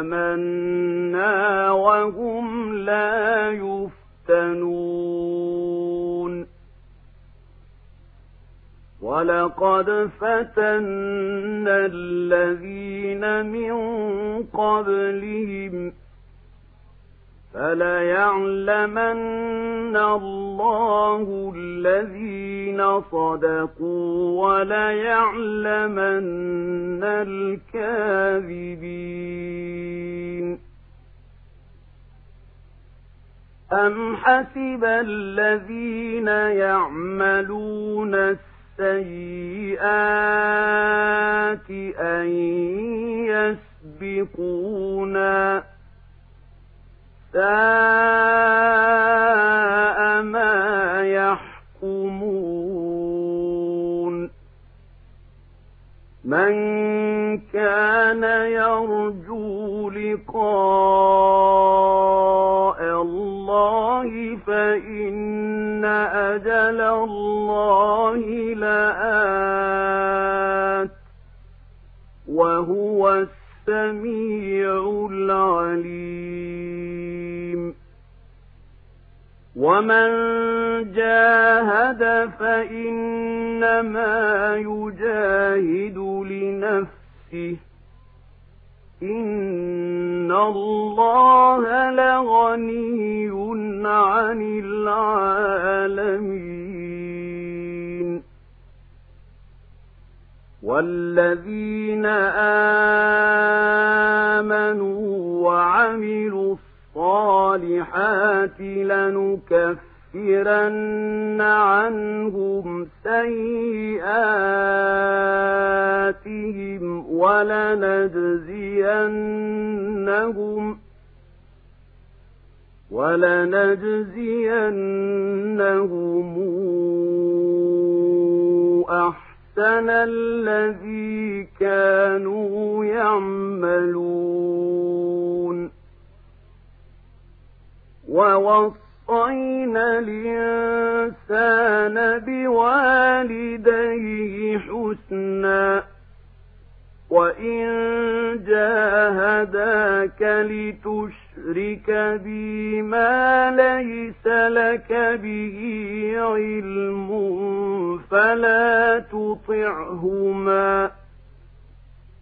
آمنا وهم لا يفتنون. ولقد فتنا الذين من قبلهم فليعلمن الله الذين صدقوا وليعلمن الكاذبين أم حسب الذين يعملون السيئات أن يسبقونا ساء ما يحكمون. من كان يرجو لقاء الله فإن أجل الله لآت وهو السميع العليم. ومن جاهد فإنما يجاهد لنفسه إن الله لغني عن العالمين والذين آمنوا الصالحات لنكفرن عنهم سيئاتهم ولنجزينهم ولنجزينهم أحسن الذي كانوا يعملون ووصينا الإنسان بوالديه حسنا وإن جاهداك لتشرك بي ما ليس لك به علم فلا تطعهما.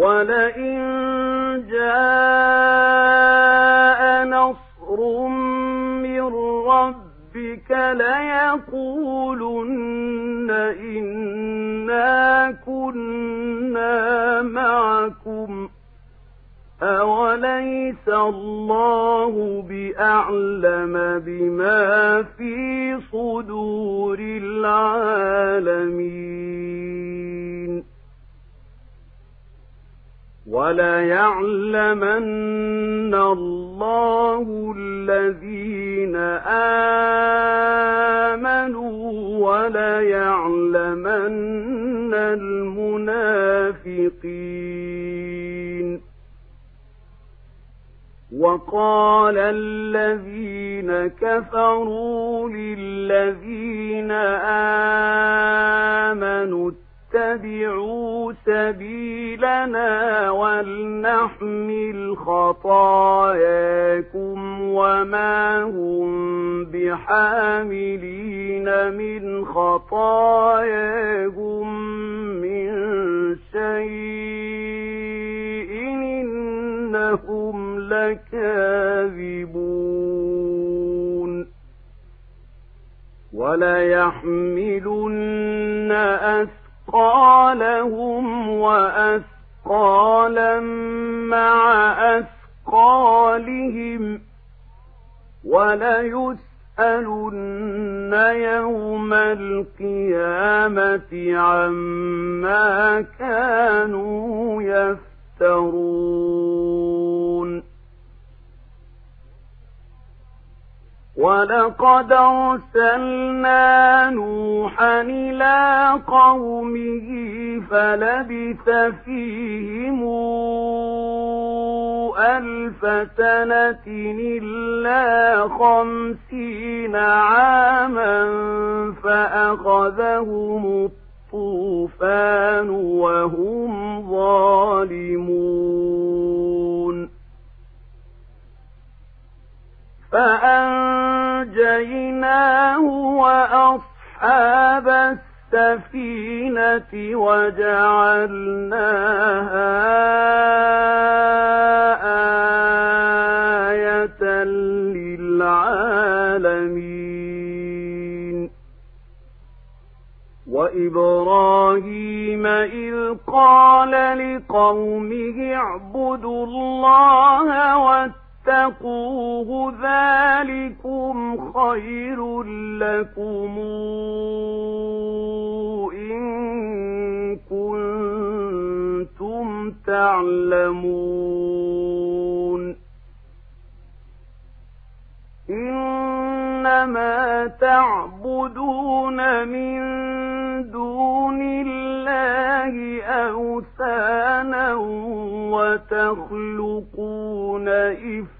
ولئن جاء نصر من ربك ليقولن إنا كنا معكم أوليس الله بأعلم بما في صدور العالمين وليعلمن الله الذين آمنوا وليعلمن المنافقين. وقال الذين كفروا للذين آمنوا اتبعوا سبيلنا ولنحمل خطاياكم وما هم بحاملين من خطاياهم من شيء إنهم لكاذبون. وليحملن أثقالهم أثقالهم وأثقالا مع أثقالهم وليسألن يوم القيامة عما كانوا يفترون ولقد أرسلنا نوحا إلى قومه فلبث فيهم ألف سنة إلا خمسين عاما فأخذهم الطوفان وهم ظالمون. فأنجيناه وأصحاب السفينة وجعلناها آية للعالمين. وإبراهيم إذ قال لقومه اعبدوا الله واتقوا فاتقوه ذلكم خير لكم إن كنتم تعلمون. إنما تعبدون من دون الله أوثانا وتخلقون إفكا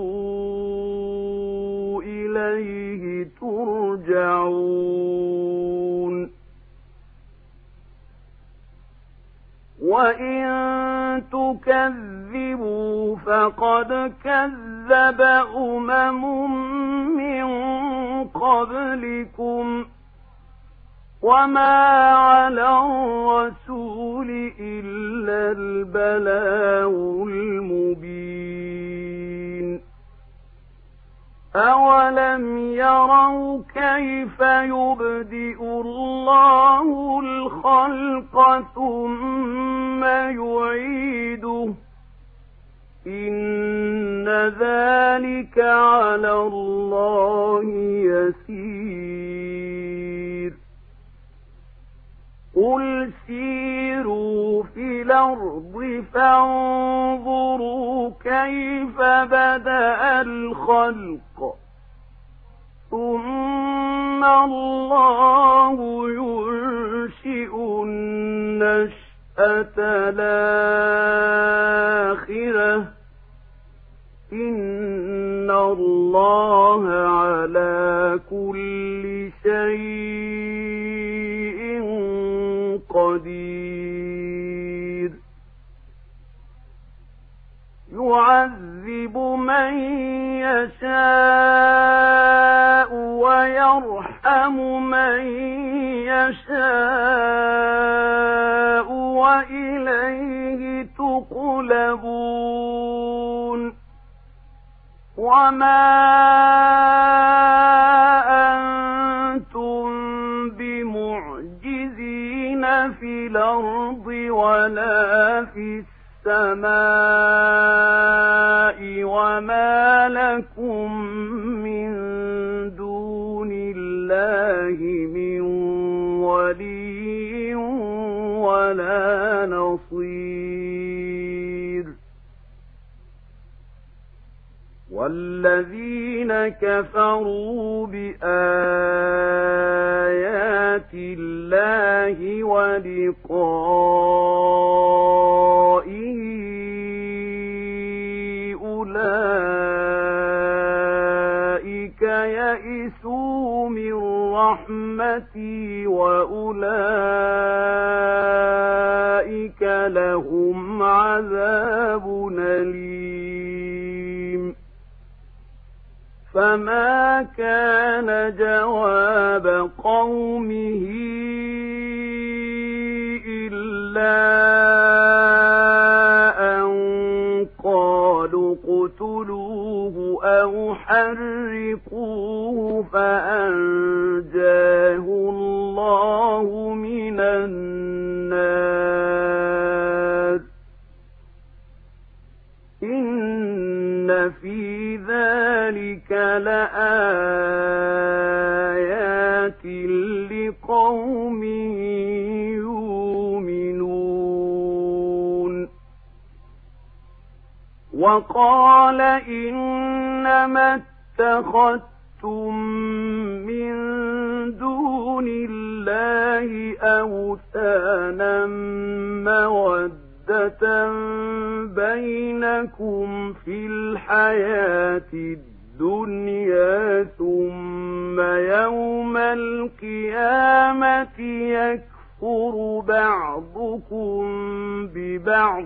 إليه ترجعون. وإن تكذبوا فقد كذب أمم من قبلكم. وما على الرسول إلا البلاغ المبين. أولم يروا كيف يبدئ الله الخلق ثم يعيده إن ذلك على الله يسير قل سيروا الأرض فانظروا كيف بدأ الخلق. ثم الله ينشئ النشأ الآخرة. إن الله على كل شيء قدير. وما ولقائه أولئك يئسوا من رحمتي وأولئك لهم عذاب أليم. فما كان جواب قومه أو حرقوه فأنجاه الله من النار. إن في ذلك لآيات لقوم يؤمنون. وقال إنما اتخذتم من دون الله أوثانا مودة بينكم في الحياة الدنيا ثم يوم القيامة يكفر بعضكم ببعض.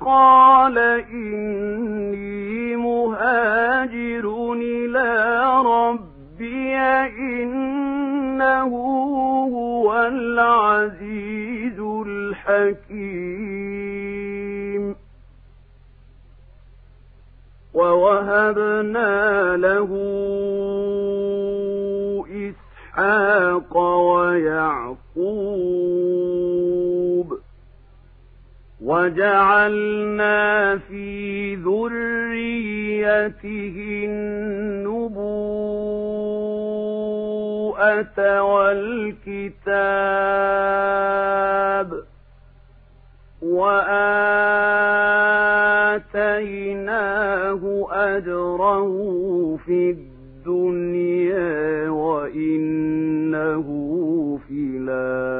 وقال إني مهاجر إلى ربي إنه هو العزيز الحكيم ووهبنا له وجعلنا في ذريته النبوءة والكتاب وآتيناه أجره في الدنيا وإنه في الآخرة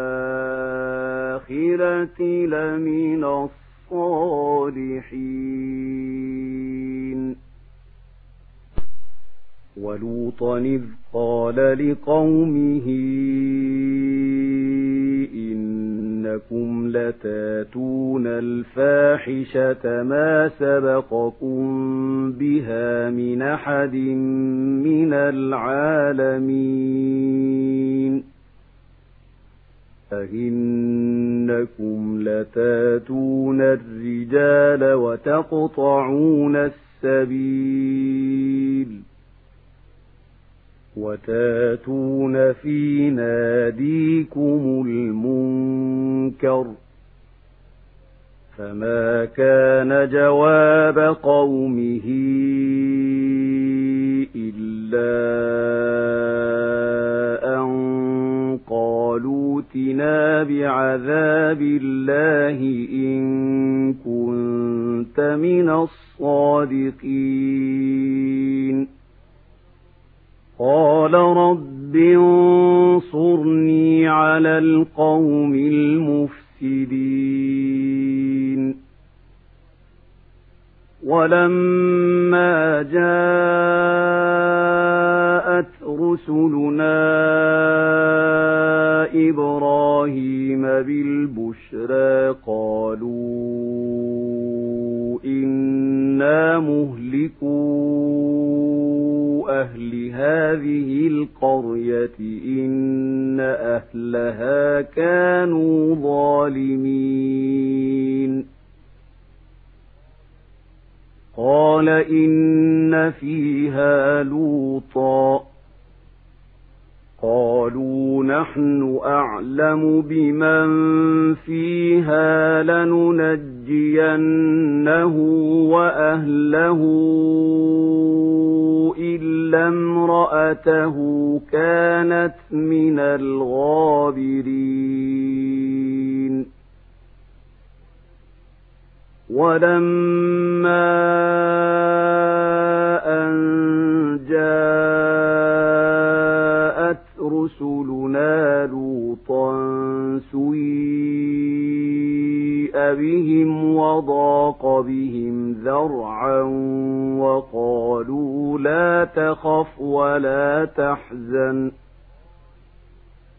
لمن الصالحين. ولوطا إذ قال لقومه إنكم لتاتون الفاحشة ما سبقكم بها من أحد من العالمين. أئنكم لتاتون الرجال وتقطعون السبيل وتاتون في ناديكم المنكر فما كان جواب قومه بعذاب الله إن كنت من الصادقين قال رب انصرني على القوم المفسدين ولما جاءت رسلنا إبراهيم بالبشرى قالوا إنا مهلكون أهل هذه القرية إن أهلها كانوا ظالمين. قال إن فيها لوطا. قالوا نحن أعلم بمن فيها لننجينه وأهله إلا امرأته كانت من الغابرين. ولما أن جاءت رسلنا لوطا سيء بهم وضاق بهم ذرعا وقالوا لا تخف ولا تحزن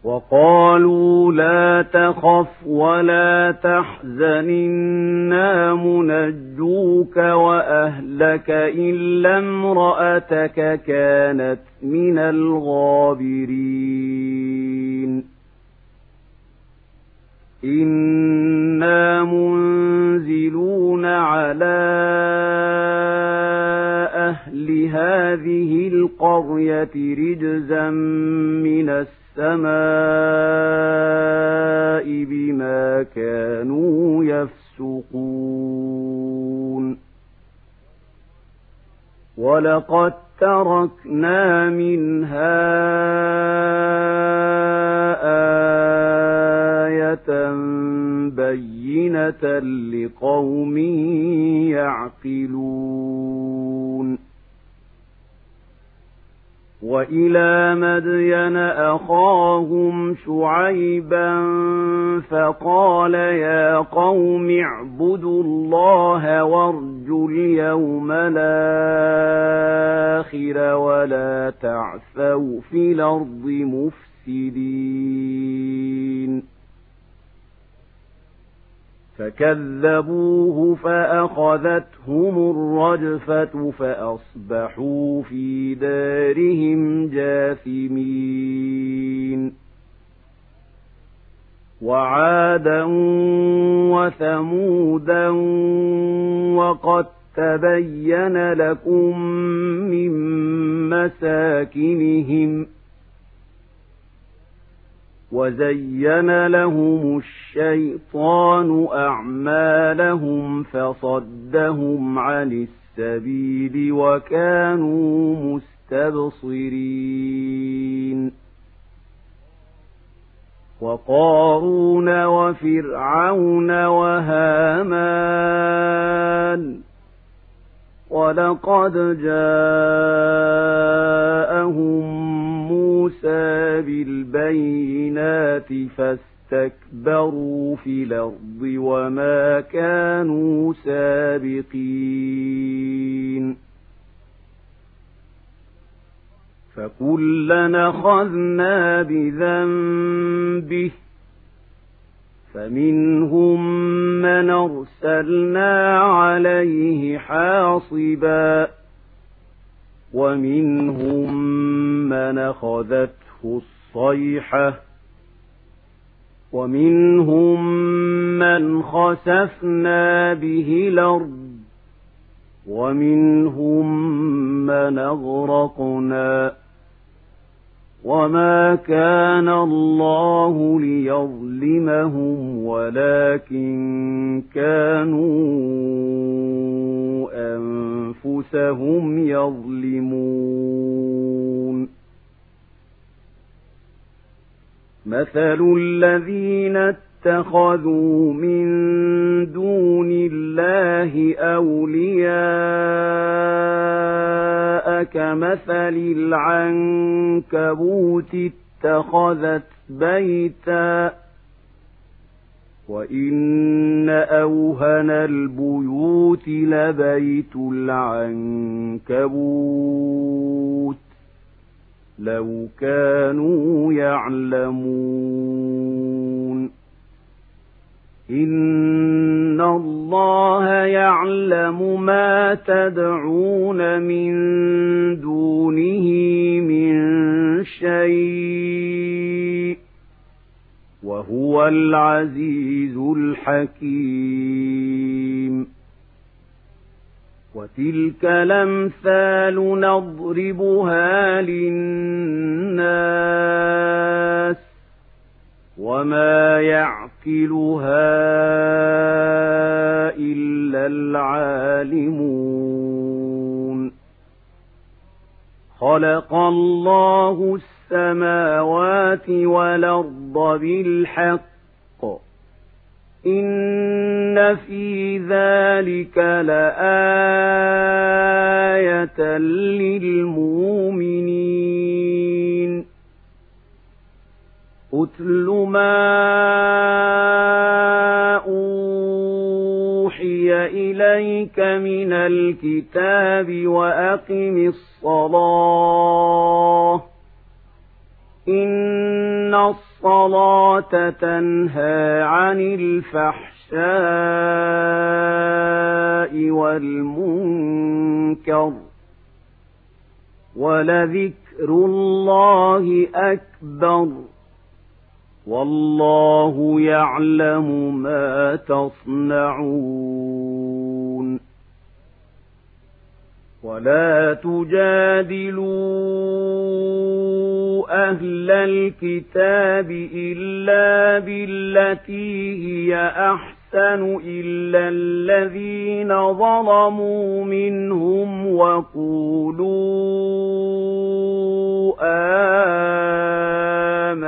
وقالوا لا تخف ولا تحزن إنا منجوك وأهلك إلا امرأتك كانت من الغابرين إنا منزلون على أهل هذه القرية رجزا من السماء بما كانوا يفسقون. ولقد فكذبوه فأخذتهم الرجفة فأصبحوا في دارهم جاثمين. وعادا وثمودا وقد تبين لكم من مساكنهم وزين لهم الشيطان أعمالهم فصدهم عن السبيل وكانوا مستبصرين وقارون وفرعون وهامان ولقد جاءهم موسى بالبينات فاستكبروا في الأرض وما كانوا سابقين. فكلنا أخذنا بذنبه. فمنهم من أرسلنا عليه حاصبا. ومنهم من أخذته الصيحة ومنهم من خسفنا به الأرض ومنهم من أغرقنا وما كان الله ليظلمهم ولكن كانوا أنفسهم يظلمون مثل الذين اتخذوا من دون الله أولياء كمثل العنكبوت اتخذت بيتا وإن أوهن البيوت لبيت العنكبوت لو كانوا يعلمون إن الله يعلم ما تدعون من دونه شيء وهو العزيز الحكيم وتلك الامثال نضربها للناس وما يعقلها الا العالمون خلق الله السماوات والارض بالحق إن في ذلك لآية للمؤمنين أتل ما أوحي إليك من الكتاب وأقم الصلاة إن الصلاة تنهى عن الفحشاء والمنكر ولذكر الله أكبر والله يعلم ما تصنعون. ولا تجادلوا أهل الكتاب إلا بالتي هي أحسن. إلا الذين ظلموا منهم وقولوا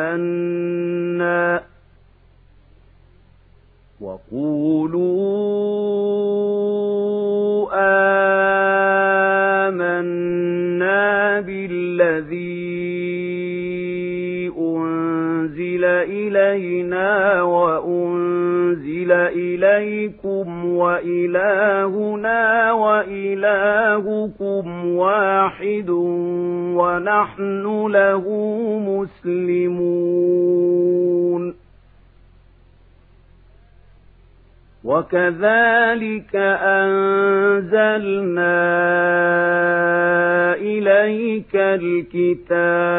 آمنا وقولوا آمنا بالذي أنزل إلينا وأنزل إليكم وإلهنا وإلهكم واحد ونحن له مسلمون. وكذلك أنزلنا إليك الكتاب.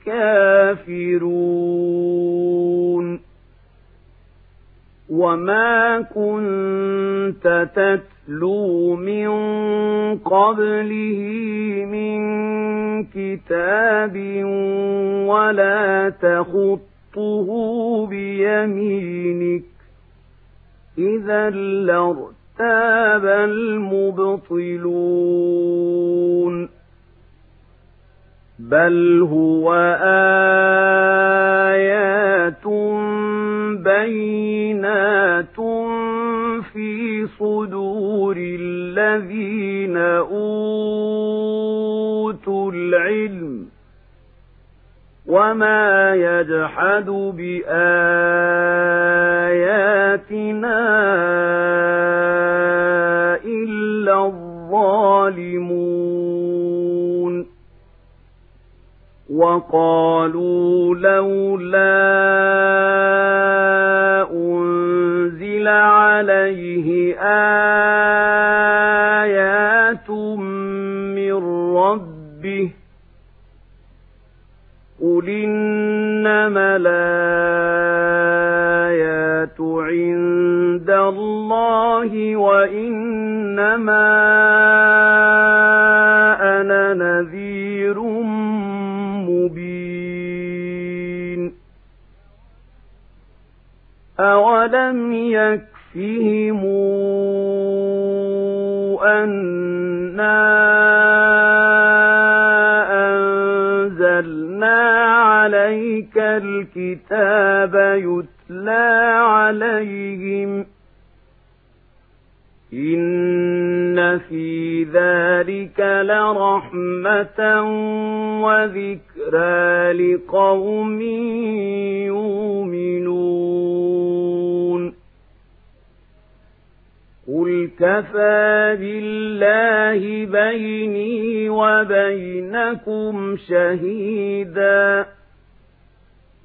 الكافرون. وما كنت تتلو من قبله من كتاب ولا تخطه بيمينك. إذا لارتاب المبطلون. بل هو آيات بينات في صدور الذين أوتوا العلم وما يجحد بآياتنا إلا الظالمون وقالوا لولا أنزل عليه آيات من ربه قل إنما الآيات عند الله وإنما أنا نذير أولم يكفهم أنا أنزلنا عليك الكتاب يتلى عليهم إن في ذلك لرحمة وذكرى لقوم يؤمنون قل كفى بالله بيني وبينكم شهيدا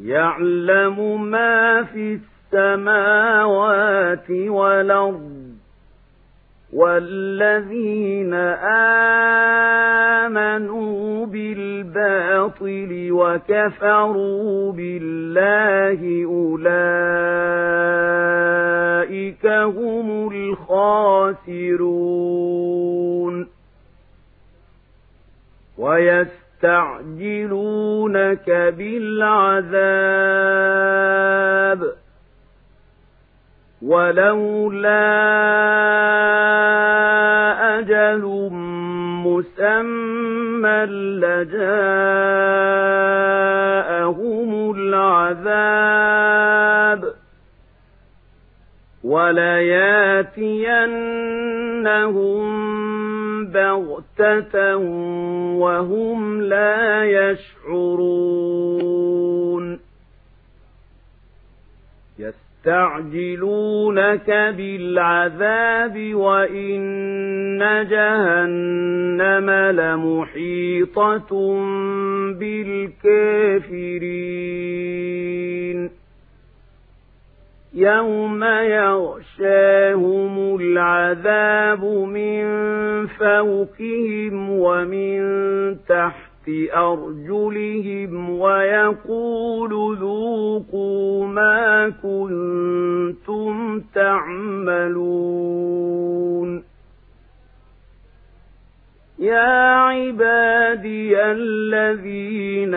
يعلم ما في السماوات والأرض والذين آمنوا بالباطل وكفروا بالله أولئك هم الخاسرون ويستعجلونك بالعذاب ولولا أجل مسمى لجاءهم العذاب ولياتينهم بغتة وهم لا يشعرون يستعجلونك بالعذاب وإن جهنم لمحيطة بالكافرين. يوم يغشاهم العذاب من فوقهم ومن تحت أرجلهم ويقول ذوقوا ما كنتم تعملون. يا عبادي الذين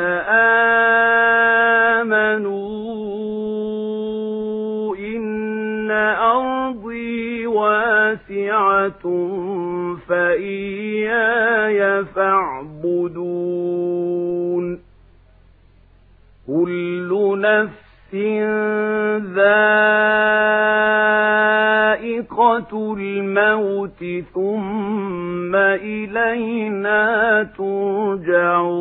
آمنوا إن أرضي واسعة فإياي فاعبدون. كل نفس ذائقة الموت ثم إلينا ترجعون.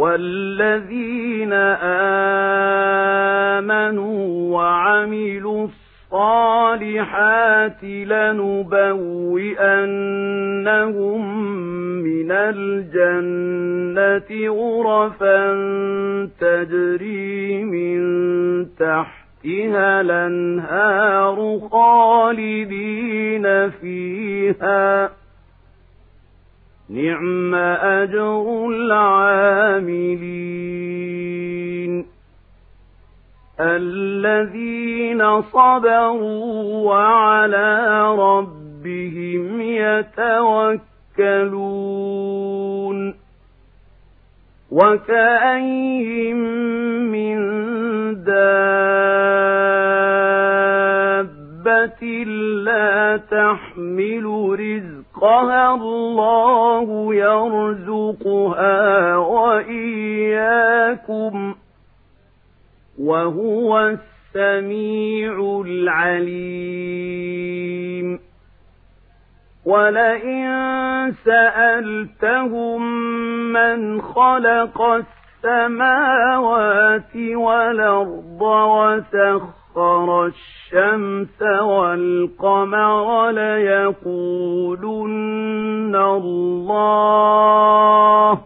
والذين آمنوا وعملوا الصالحات لنبوئنهم من الجنة غرفا تجري من تحتها الانهار خالدين فيها نعم أجر العاملين الذين صبروا وعلى ربهم يتوكلون وكأين من دابة لا تحمل رزقها الله يرزقها وإياكم وهو السميع العليم. ولئن سألتهم من خلق السماوات والأرض وسخر الشمس والقمر ليقولن الله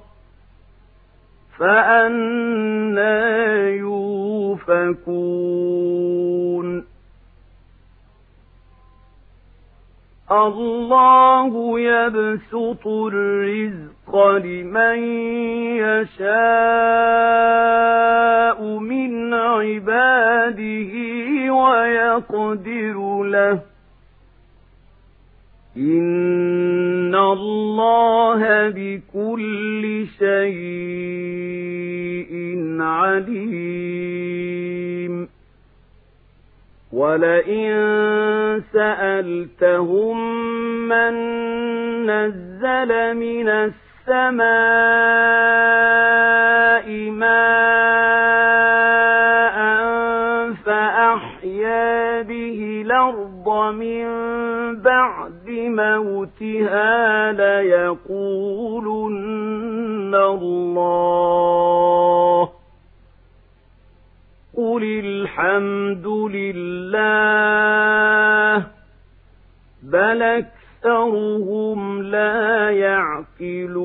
فأنا يؤفكون الله يبسط الرزق لمن يشاء من عباده ويقدر له. إن الله بكل شيء عليم. ولئن سألتهم من نزل من السماء ماء فأحيا به الأرض من موتها ليقولن الله الحمد لله بل أكثرهم لا يعقلون.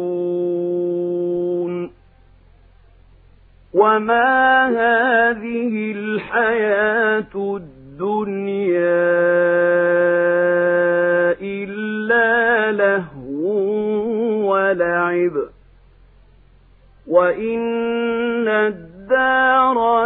وما هذه الحياة الدنيا إلا لهو ولعب. وإن الدار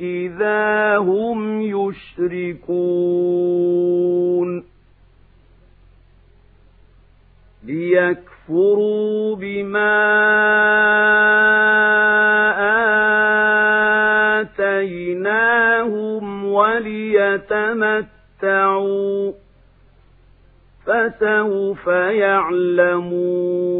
إذا هم يشركون. ليكفروا بما آتيناهم وليتمتعوا فسوف يعلمون.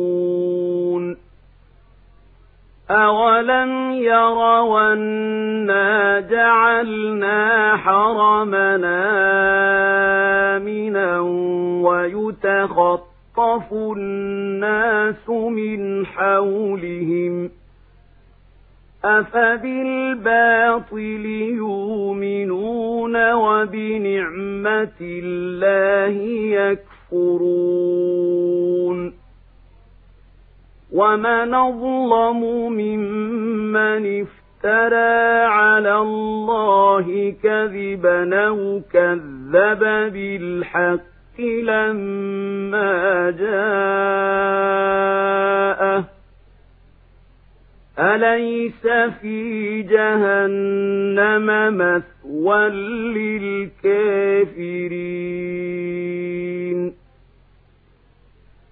أولم يروا أنا جعلنا حرمنا آمنا ويتخطى يخطف الناس من حولهم أفبالباطل يؤمنون وبنعمة الله يكفرون ومن أظلم ممن افترى على الله كذبا أو كذب بالحق لما جاءه أليس في جهنم مثوى للكافرين